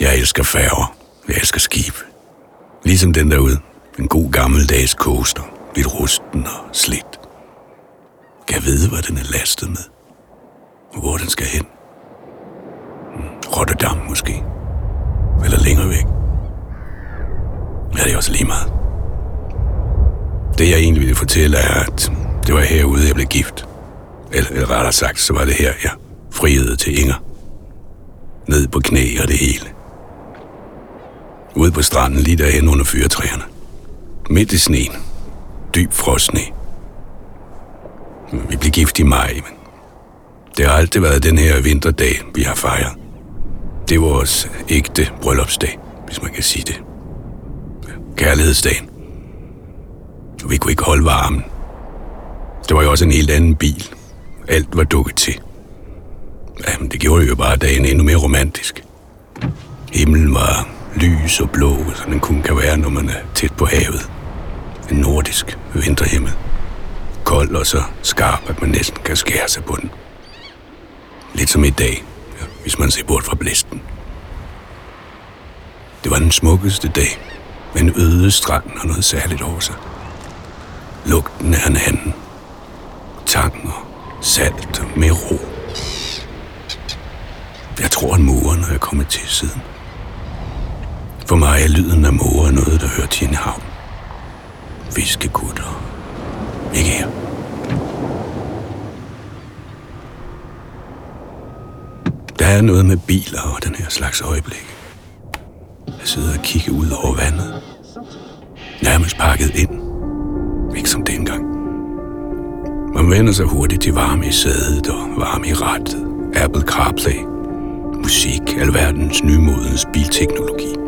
Jeg elsker færger. Jeg elsker skib. Ligesom den derude. En god gammeldags coaster. Lidt rusten og slidt. Kan jeg vide, hvad den er lastet med? Hvor den skal hen? Hmm, Rotterdam måske. Eller længere væk. Ja, det er også lige meget. Det jeg egentlig ville fortælle er, at det var herude, jeg blev gift. Eller, eller rettere sagt, så var det her, jeg friede til Inger. Ned på knæ og det hele. Ude på stranden lige derhen under fyretræerne. Midt i sneen. Dyb frosne. Vi blev gift i maj, men det har altid været den her vinterdag, vi har fejret. Det er vores ægte bryllupsdag, hvis man kan sige det. Kærlighedsdagen. Vi kunne ikke holde varmen. Det var jo også en helt anden bil. Alt var dukket til. Jamen, det gjorde jo bare dagen endnu mere romantisk. Himlen var lys og blå, som den kun kan være, når man er tæt på havet. En nordisk vinterhimmel. Kold og så skarp, at man næsten kan skære sig på den. Lidt som i dag, hvis man ser bort fra blæsten. Det var den smukkeste dag, men øde stranden og noget særligt over sig. Lugten af en anden. Tang og salt og med ro. Jeg tror, at muren er kommet til siden. For mig er lyden af måger noget, der hører til en havn. Fiskekutter. Ikke her. Der er noget med biler og den her slags øjeblik. Jeg sidder og kigger ud over vandet. Nærmest pakket ind. Ikke som dengang. Man vender sig hurtigt til varme i sædet og varme i rattet. Apple CarPlay. Musik, alverdens nymodens bilteknologi.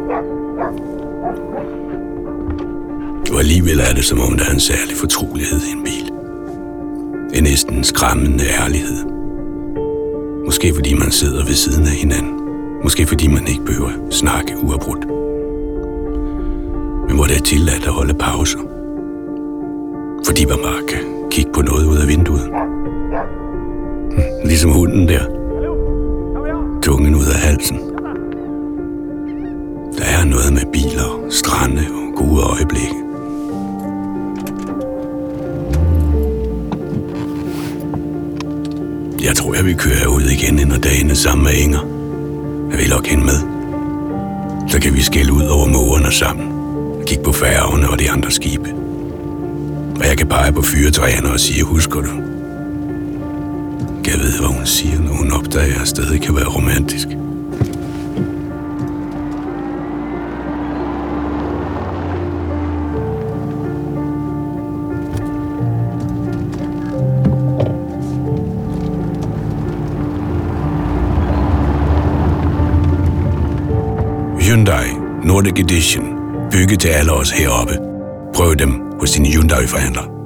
Og alligevel er det, som om der er en særlig fortrolighed i en bil. En næsten skræmmende ærlighed. Måske fordi man sidder ved siden af hinanden. Måske fordi man ikke behøver snakke uafbrudt. Men hvor det er tilladt at holde pauser. Fordi man bare kan kigge på noget ud af vinduet. Ligesom hunden der. Tungen ud af halsen. Der er noget med biler, strande og gode øjeblikke. Jeg tror, jeg vil køre ud igen når og dagene sammen med Inger. Jeg vil nok hende med. Så kan vi skælde ud over mågerne sammen. Kig kigge på færgerne og de andre skibe. Og jeg kan pege på fyretræerne og sige, husker du? Kan jeg vide, hvad hun siger, når hun opdager, at stedet kan være romantisk? Hyundai Nordic Edition. Bygget til alle os heroppe. Prøv dem hos din Hyundai-forhandler.